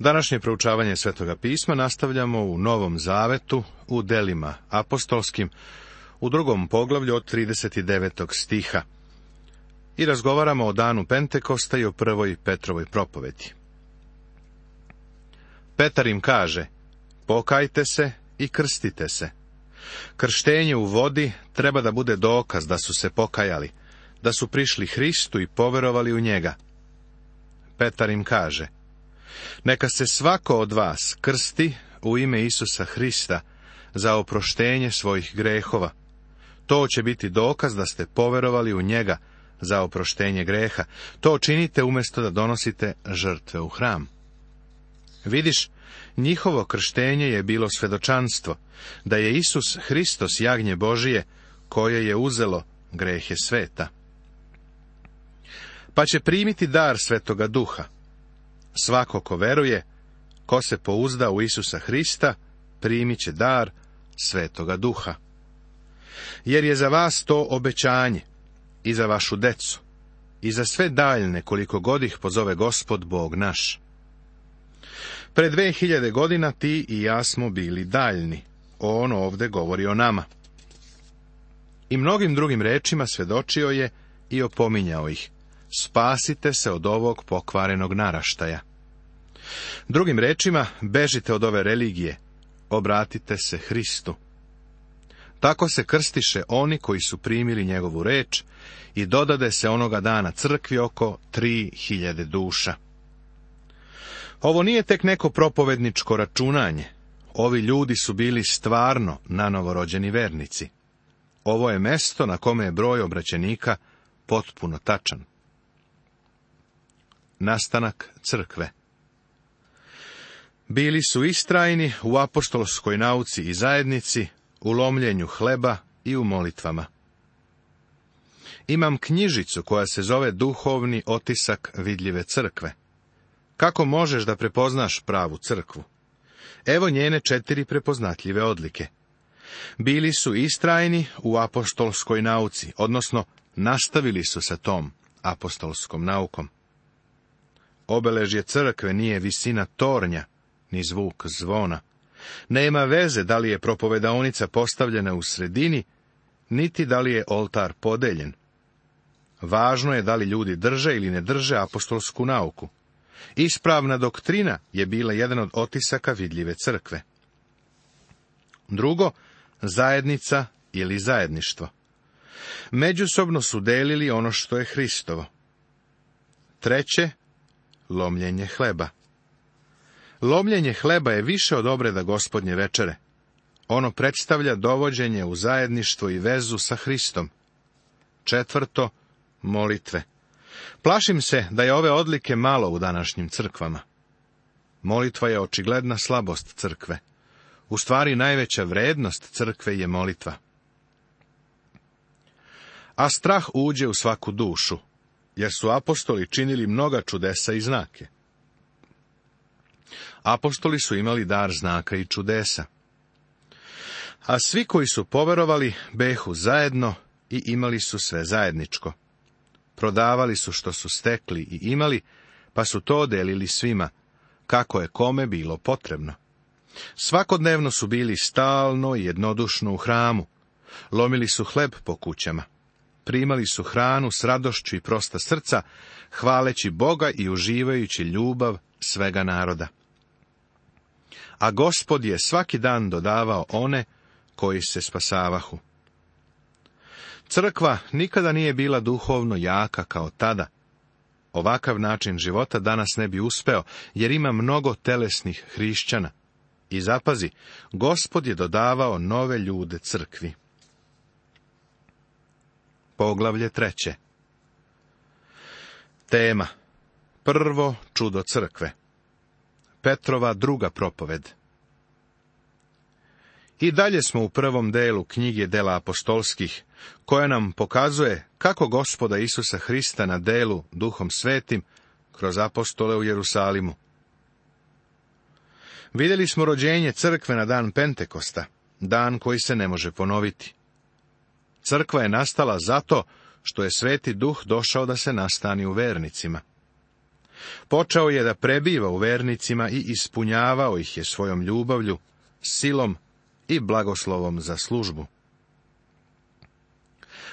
Današnje proučavanje Svetoga pisma nastavljamo u Novom Zavetu, u delima apostolskim, u drugom poglavlju od 39. stiha. I razgovaramo o danu Pentekosta i o prvoj Petrovoj propovedi. Petar im kaže, pokajte se i krstite se. Krštenje u vodi treba da bude dokaz da su se pokajali, da su prišli Hristu i poverovali u njega. Petar im kaže, neka se svako od vas krsti u ime Isusa Hrista za oproštenje svojih grehova. To će biti dokaz da ste poverovali u njega za oproštenje greha. To činite umjesto da donosite žrtve u hram. Vidiš, njihovo krštenje je bilo svedočanstvo, da je Isus Hristos jagnje Božije, koje je uzelo grehe sveta. Pa će primiti dar svetoga duha, Svako ko veruje, ko se pouzda u Isusa Hrista, primit će dar Svetoga Duha. Jer je za vas to obećanje, i za vašu decu, i za sve daljne koliko god ih pozove gospod Bog naš. Pre dve hiljade godina ti i ja smo bili daljni, on ovdje govori o nama. I mnogim drugim rečima svedočio je i opominjao ih, spasite se od ovog pokvarenog naraštaja. Drugim rečima, bežite od ove religije, obratite se Hristu. Tako se krstiše oni koji su primili njegovu reč i dodade se onoga dana crkvi oko tri hiljade duša. Ovo nije tek neko propovedničko računanje. Ovi ljudi su bili stvarno novorođeni vernici. Ovo je mesto na kome je broj obraćenika potpuno tačan. Nastanak crkve bili su istrajni u apostolskoj nauci i zajednici, u lomljenju hleba i u molitvama. Imam knjižicu koja se zove Duhovni otisak vidljive crkve. Kako možeš da prepoznaš pravu crkvu? Evo njene četiri prepoznatljive odlike. Bili su istrajni u apostolskoj nauci, odnosno nastavili su sa tom apostolskom naukom. Obeležje crkve nije visina tornja, ni zvuk zvona. Nema veze da li je propovedaonica postavljena u sredini, niti da li je oltar podeljen. Važno je da li ljudi drže ili ne drže apostolsku nauku. Ispravna doktrina je bila jedan od otisaka vidljive crkve. Drugo, zajednica ili zajedništvo. Međusobno su delili ono što je Hristovo. Treće, lomljenje hleba. Lomljenje hleba je više od obreda gospodnje večere. Ono predstavlja dovođenje u zajedništvo i vezu sa Hristom. Četvrto, molitve. Plašim se da je ove odlike malo u današnjim crkvama. Molitva je očigledna slabost crkve. U stvari najveća vrednost crkve je molitva. A strah uđe u svaku dušu, jer su apostoli činili mnoga čudesa i znake. Apostoli su imali dar znaka i čudesa. A svi koji su poverovali, behu zajedno i imali su sve zajedničko. Prodavali su što su stekli i imali, pa su to delili svima, kako je kome bilo potrebno. Svakodnevno su bili stalno i jednodušno u hramu. Lomili su hleb po kućama. Primali su hranu s radošću i prosta srca, hvaleći Boga i uživajući ljubav svega naroda. A gospod je svaki dan dodavao one koji se spasavahu. Crkva nikada nije bila duhovno jaka kao tada. Ovakav način života danas ne bi uspeo, jer ima mnogo telesnih hrišćana. I zapazi, gospod je dodavao nove ljude crkvi. Poglavlje treće Tema Prvo čudo crkve Petrova druga propoved. I dalje smo u prvom delu knjige dela apostolskih, koja nam pokazuje kako gospoda Isusa Hrista na delu duhom svetim kroz apostole u Jerusalimu. Vidjeli smo rođenje crkve na dan Pentekosta, dan koji se ne može ponoviti. Crkva je nastala zato što je sveti duh došao da se nastani u vernicima. Počeo je da prebiva u vernicima i ispunjavao ih je svojom ljubavlju, silom i blagoslovom za službu.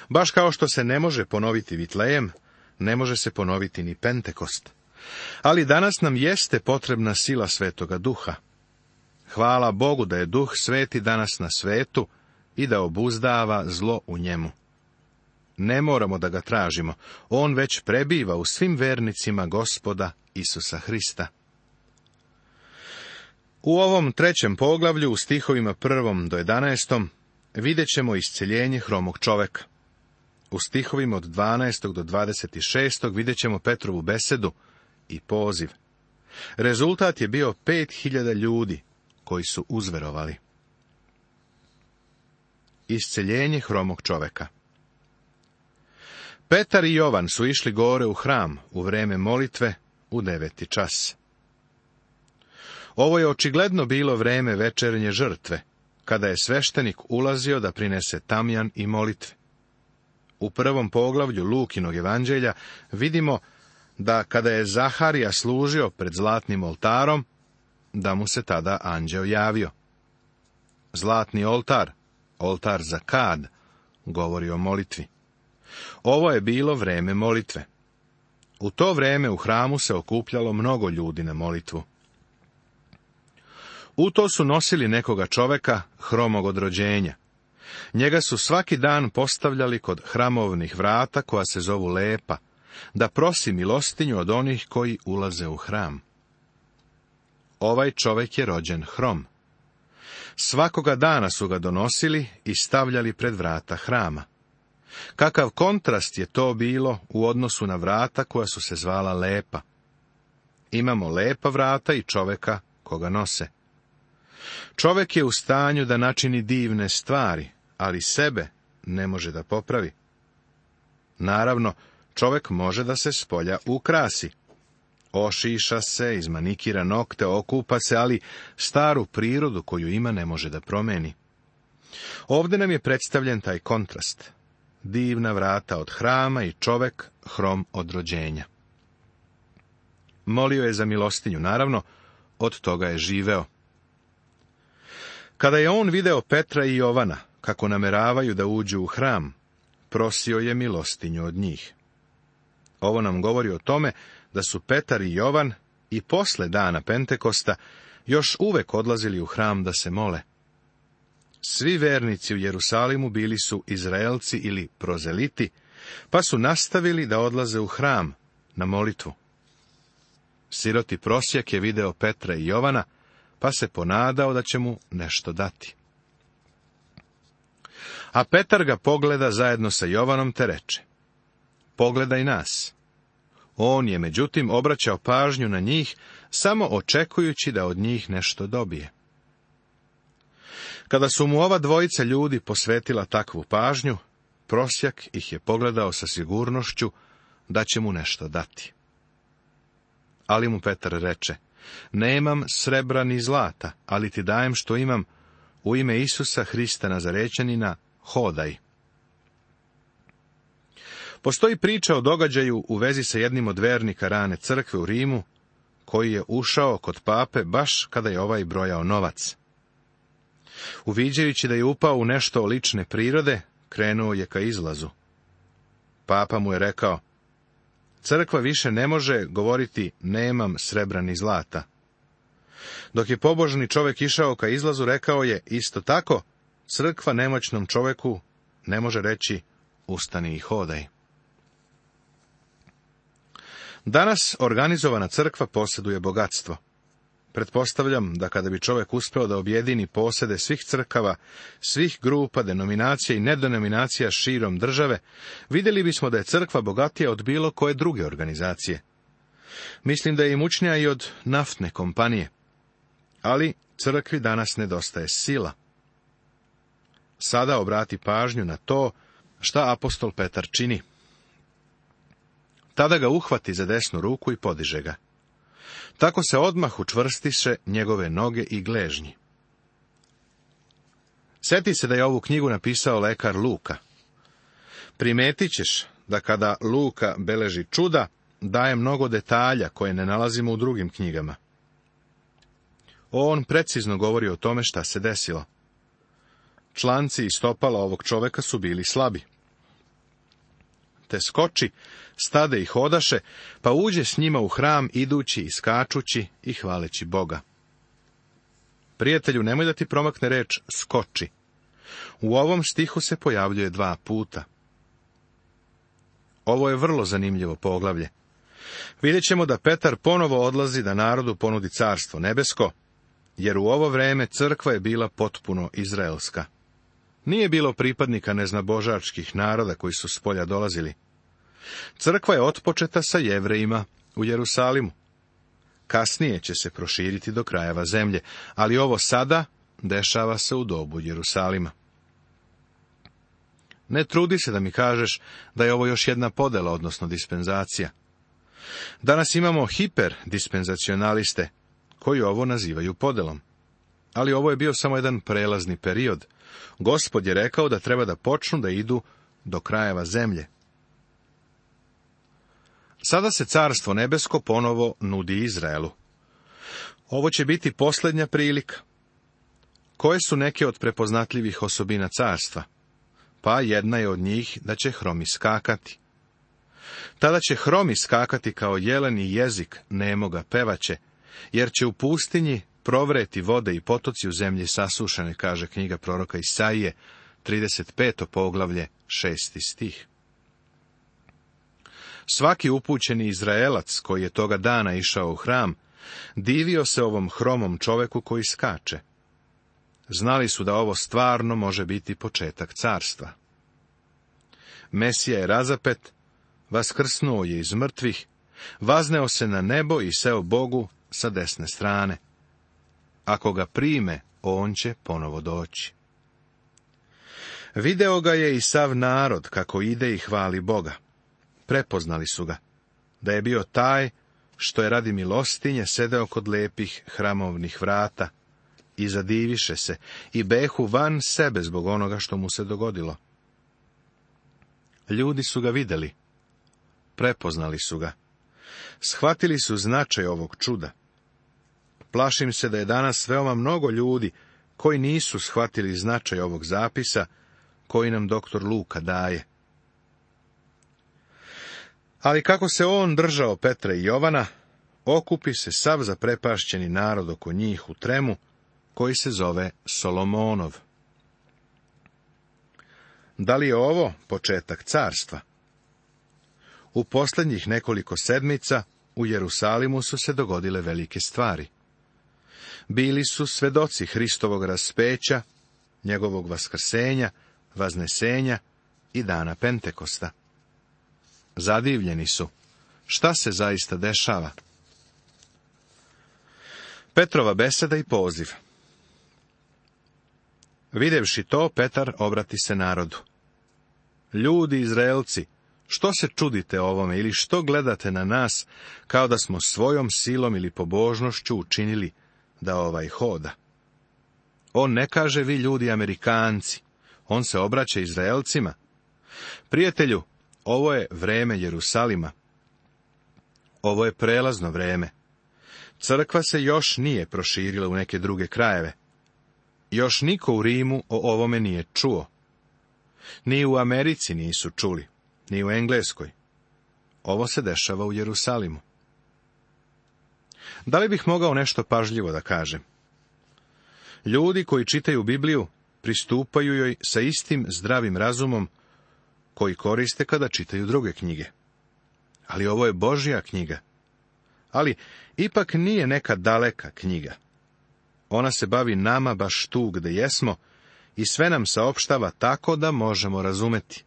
Baš kao što se ne može ponoviti Vitlejem, ne može se ponoviti ni Pentekost. Ali danas nam jeste potrebna sila Svetoga Duha. Hvala Bogu da je Duh Sveti danas na svetu i da obuzdava zlo u njemu ne moramo da ga tražimo, on već prebiva u svim vernicima gospoda Isusa Hrista. U ovom trećem poglavlju, u stihovima prvom do jedanestom, vidjet ćemo isceljenje hromog čoveka. U stihovima od 12. do 26. vidjet ćemo Petrovu besedu i poziv. Rezultat je bio pet hiljada ljudi koji su uzverovali. Isceljenje hromog čoveka Petar i Jovan su išli gore u hram u vreme molitve u deveti čas. Ovo je očigledno bilo vreme večernje žrtve, kada je sveštenik ulazio da prinese tamjan i molitve. U prvom poglavlju Lukinog evanđelja vidimo da kada je Zaharija služio pred zlatnim oltarom, da mu se tada anđeo javio. Zlatni oltar, oltar za kad, govori o molitvi. Ovo je bilo vreme molitve. U to vreme u hramu se okupljalo mnogo ljudi na molitvu. U to su nosili nekoga čoveka, hromog od rođenja. Njega su svaki dan postavljali kod hramovnih vrata koja se zovu lepa, da prosi milostinju od onih koji ulaze u hram. Ovaj čovek je rođen hrom. Svakoga dana su ga donosili i stavljali pred vrata hrama. Kakav kontrast je to bilo u odnosu na vrata koja su se zvala lepa. Imamo lepa vrata i čoveka koga nose. Čovek je u stanju da načini divne stvari, ali sebe ne može da popravi. Naravno, čovek može da se spolja ukrasi. Ošiša se, izmanikira nokte, okupa se, ali staru prirodu koju ima ne može da promeni. Ovde nam je predstavljen taj kontrast divna vrata od hrama i čovek hrom od rođenja. Molio je za milostinju, naravno, od toga je živeo. Kada je on video Petra i Jovana, kako nameravaju da uđu u hram, prosio je milostinju od njih. Ovo nam govori o tome da su Petar i Jovan i posle dana Pentekosta još uvek odlazili u hram da se mole. Svi vernici u Jerusalimu bili su Izraelci ili prozeliti, pa su nastavili da odlaze u hram na molitvu. Siroti prosjak je video Petra i Jovana, pa se ponadao da će mu nešto dati. A Petar ga pogleda zajedno sa Jovanom te reče, pogledaj nas. On je međutim obraćao pažnju na njih, samo očekujući da od njih nešto dobije. Kada su mu ova dvojica ljudi posvetila takvu pažnju, prosjak ih je pogledao sa sigurnošću da će mu nešto dati. Ali mu Petar reče, nemam srebra ni zlata, ali ti dajem što imam, u ime Isusa Hrista Nazarećanina, hodaj. Postoji priča o događaju u vezi sa jednim od vernika rane crkve u Rimu, koji je ušao kod pape baš kada je ovaj brojao novac. Uviđajući da je upao u nešto lične prirode, krenuo je ka izlazu. Papa mu je rekao, crkva više ne može govoriti nemam srebra ni zlata. Dok je pobožni čovek išao ka izlazu, rekao je, isto tako, crkva nemoćnom čoveku ne može reći ustani i hodaj. Danas organizovana crkva posjeduje bogatstvo. Pretpostavljam da kada bi čovjek uspio da objedini posede svih crkava, svih grupa, denominacija i nedenominacija širom države, vidjeli bismo da je crkva bogatija od bilo koje druge organizacije. Mislim da je mučnija i od naftne kompanije. Ali crkvi danas nedostaje sila. Sada obrati pažnju na to šta apostol Petar čini. Tada ga uhvati za desnu ruku i podiže ga. Tako se odmah učvrstiše njegove noge i gležnji. Sjeti se da je ovu knjigu napisao lekar Luka. Primetit ćeš da kada Luka beleži čuda, daje mnogo detalja koje ne nalazimo u drugim knjigama. On precizno govori o tome šta se desilo. Članci i stopala ovog čoveka su bili slabi te skoči, stade i hodaše, pa uđe s njima u hram idući i skačući i hvaleći Boga. Prijatelju, nemoj da ti promakne reč skoči. U ovom stihu se pojavljuje dva puta. Ovo je vrlo zanimljivo poglavlje. Vidjet ćemo da Petar ponovo odlazi da narodu ponudi carstvo nebesko, jer u ovo vreme crkva je bila potpuno izraelska. Nije bilo pripadnika neznabožačkih naroda koji su s polja dolazili. Crkva je otpočeta sa jevrejima u Jerusalimu. Kasnije će se proširiti do krajeva zemlje, ali ovo sada dešava se u dobu Jerusalima. Ne trudi se da mi kažeš da je ovo još jedna podela, odnosno dispenzacija. Danas imamo hiperdispenzacionaliste, koji ovo nazivaju podelom. Ali ovo je bio samo jedan prelazni period, Gospod je rekao da treba da počnu da idu do krajeva zemlje. Sada se carstvo nebesko ponovo nudi Izraelu. Ovo će biti posljednja prilika. Koje su neke od prepoznatljivih osobina carstva? Pa jedna je od njih da će hromi skakati. Tada će hromi skakati kao jeleni jezik nemoga pevaće, jer će u pustinji provreti vode i potoci u zemlji sasušene, kaže knjiga proroka Isaije, 35. poglavlje, 6. stih. Svaki upućeni Izraelac koji je toga dana išao u hram, divio se ovom hromom čoveku koji skače. Znali su da ovo stvarno može biti početak carstva. Mesija je razapet, vaskrsnuo je iz mrtvih, vazneo se na nebo i seo Bogu sa desne strane. Ako ga prime, on će ponovo doći. Video ga je i sav narod kako ide i hvali Boga. Prepoznali su ga, da je bio taj što je radi milostinje sedeo kod lepih hramovnih vrata i zadiviše se i behu van sebe zbog onoga što mu se dogodilo. Ljudi su ga vidjeli, prepoznali su ga, shvatili su značaj ovog čuda Plašim se da je danas veoma mnogo ljudi koji nisu shvatili značaj ovog zapisa koji nam doktor Luka daje. Ali kako se on držao Petra i Jovana, okupi se sav zaprepašćeni narod oko njih u tremu, koji se zove Solomonov. Da li je ovo početak carstva? U posljednjih nekoliko sedmica u Jerusalimu su se dogodile velike stvari bili su svedoci Hristovog raspeća, njegovog vaskrsenja, vaznesenja i dana Pentekosta. Zadivljeni su. Šta se zaista dešava? Petrova beseda i poziv. Videvši to, Petar obrati se narodu. Ljudi Izraelci, što se čudite ovome ili što gledate na nas, kao da smo svojom silom ili pobožnošću učinili da ovaj hoda. On ne kaže vi ljudi Amerikanci, on se obraća Izraelcima. Prijatelju, ovo je vreme Jerusalima. Ovo je prelazno vreme. Crkva se još nije proširila u neke druge krajeve. Još niko u Rimu o ovome nije čuo. Ni u Americi nisu čuli, ni u Engleskoj. Ovo se dešava u Jerusalimu. Da li bih mogao nešto pažljivo da kažem? Ljudi koji čitaju Bibliju pristupaju joj sa istim zdravim razumom koji koriste kada čitaju druge knjige. Ali ovo je Božja knjiga. Ali ipak nije neka daleka knjiga. Ona se bavi nama baš tu gde jesmo i sve nam saopštava tako da možemo razumjeti.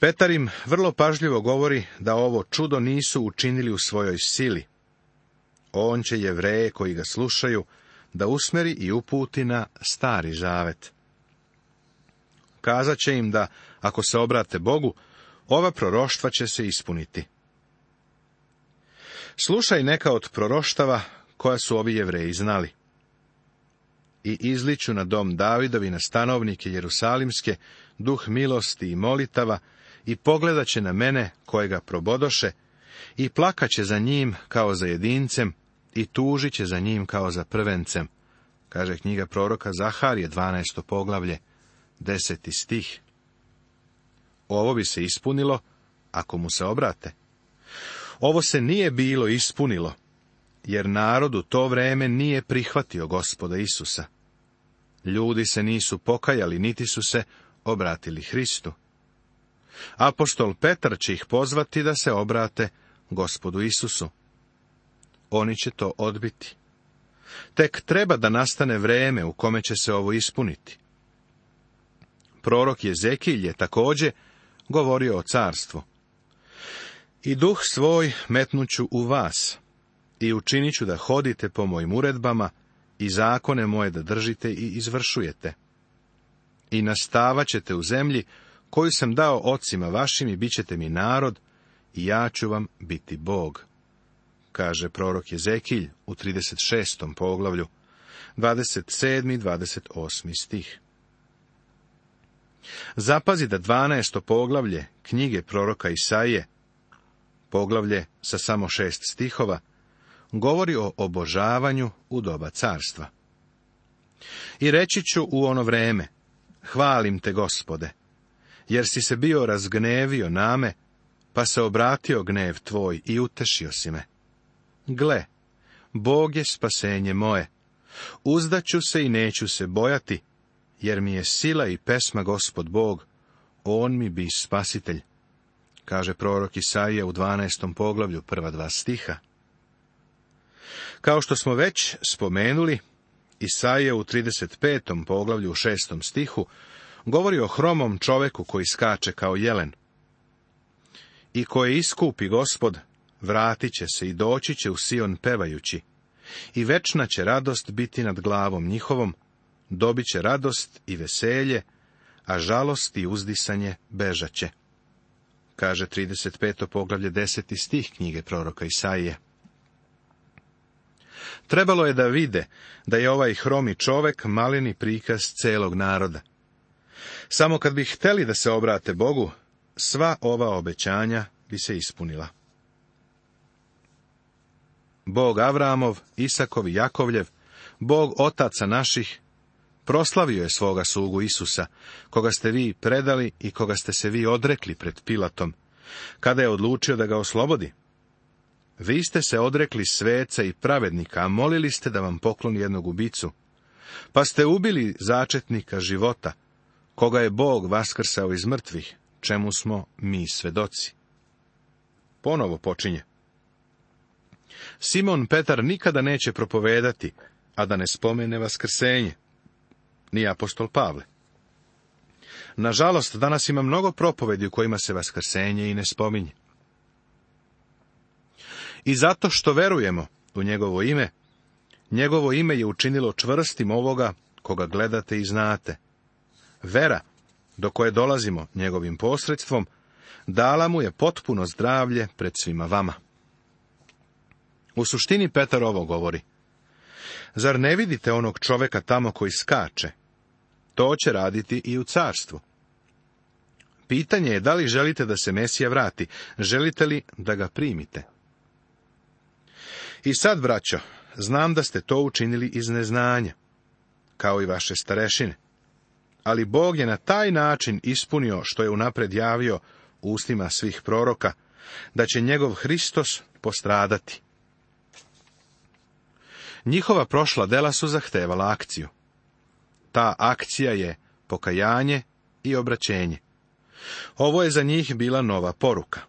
Petar im vrlo pažljivo govori da ovo čudo nisu učinili u svojoj sili. On će jevreje koji ga slušaju da usmeri i uputi na stari zavet. Kazat će im da, ako se obrate Bogu, ova proroštva će se ispuniti. Slušaj neka od proroštava koja su ovi jevreji znali. I izliču na dom Davidovi na stanovnike Jerusalimske duh milosti i molitava, i pogledat će na mene kojega probodoše i plakaće za njim kao za jedincem i tužit će za njim kao za prvencem, kaže knjiga proroka Zaharije 12. poglavlje, 10. stih. Ovo bi se ispunilo ako mu se obrate. Ovo se nije bilo ispunilo, jer narod u to vreme nije prihvatio gospoda Isusa. Ljudi se nisu pokajali, niti su se obratili Hristu. Apostol Petar će ih pozvati da se obrate gospodu Isusu. Oni će to odbiti. Tek treba da nastane vreme u kome će se ovo ispuniti. Prorok Jezekilj je također govorio o carstvu. I duh svoj metnuću u vas i učinit ću da hodite po mojim uredbama i zakone moje da držite i izvršujete. I nastavat ćete u zemlji koju sam dao ocima vašim i bit ćete mi narod i ja ću vam biti Bog. Kaže prorok Jezekilj u 36. poglavlju, 27. i 28. stih. Zapazi da 12. poglavlje knjige proroka Isaije, poglavlje sa samo šest stihova, govori o obožavanju u doba carstva. I reći ću u ono vreme, hvalim te gospode, jer si se bio razgnevio me, pa se obratio gnev tvoj i utešio si me. Gle, Bog je spasenje moje. Uzdaću se i neću se bojati, jer mi je sila i pesma gospod Bog, on mi bi spasitelj. Kaže prorok Isaija u 12. poglavlju prva dva stiha. Kao što smo već spomenuli, Isaija u 35. poglavlju u 6. stihu govori o hromom čoveku koji skače kao jelen. I koje iskupi gospod, vratit će se i doći će u Sion pevajući. I večna će radost biti nad glavom njihovom, dobit će radost i veselje, a žalost i uzdisanje će. Kaže 35. poglavlje 10. stih knjige proroka Isaije. Trebalo je da vide da je ovaj hromi čovek maleni prikaz celog naroda. Samo kad bi hteli da se obrate Bogu, sva ova obećanja bi se ispunila. Bog Avramov, Isakov i Jakovljev, Bog otaca naših, proslavio je svoga sugu Isusa, koga ste vi predali i koga ste se vi odrekli pred Pilatom, kada je odlučio da ga oslobodi. Vi ste se odrekli sveca i pravednika, a molili ste da vam pokloni jednog ubicu. Pa ste ubili začetnika života, koga je Bog vaskrsao iz mrtvih, čemu smo mi svedoci. Ponovo počinje. Simon Petar nikada neće propovedati, a da ne spomene vaskrsenje, ni apostol Pavle. Nažalost, danas ima mnogo propovedi u kojima se vaskrsenje i ne spominje. I zato što verujemo u njegovo ime, njegovo ime je učinilo čvrstim ovoga koga gledate i znate, vera do koje dolazimo njegovim posredstvom, dala mu je potpuno zdravlje pred svima vama. U suštini Petar ovo govori. Zar ne vidite onog čoveka tamo koji skače? To će raditi i u carstvu. Pitanje je da li želite da se Mesija vrati, želite li da ga primite? I sad, braćo, znam da ste to učinili iz neznanja, kao i vaše starešine ali Bog je na taj način ispunio što je unapred javio ustima svih proroka, da će njegov Hristos postradati. Njihova prošla dela su zahtevala akciju. Ta akcija je pokajanje i obraćenje. Ovo je za njih bila nova poruka.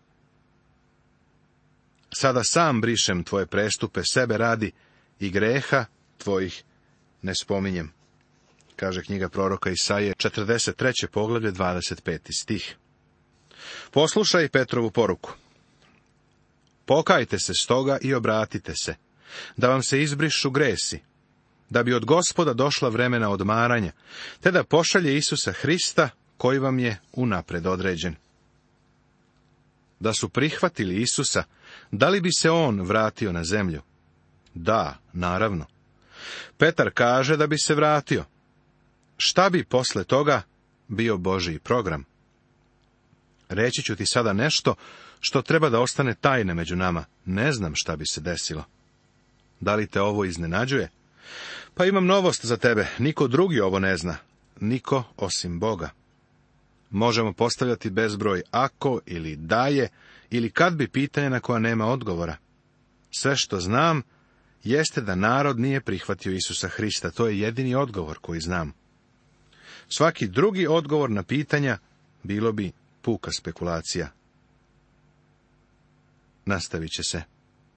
Sada sam brišem tvoje prestupe sebe radi i greha tvojih ne spominjem kaže knjiga proroka Isaije, 43. poglavlje, 25. stih. Poslušaj Petrovu poruku. Pokajte se stoga i obratite se, da vam se izbrišu gresi, da bi od gospoda došla vremena odmaranja, te da pošalje Isusa Hrista, koji vam je unapred određen. Da su prihvatili Isusa, da li bi se on vratio na zemlju? Da, naravno. Petar kaže da bi se vratio, Šta bi posle toga bio Božiji program? Reći ću ti sada nešto što treba da ostane tajne među nama. Ne znam šta bi se desilo. Da li te ovo iznenađuje? Pa imam novost za tebe. Niko drugi ovo ne zna. Niko osim Boga. Možemo postavljati bezbroj ako ili daje ili kad bi pitanje na koja nema odgovora. Sve što znam jeste da narod nije prihvatio Isusa Hrista. To je jedini odgovor koji znam. Svaki drugi odgovor na pitanja bilo bi puka spekulacija. Nastavit će se.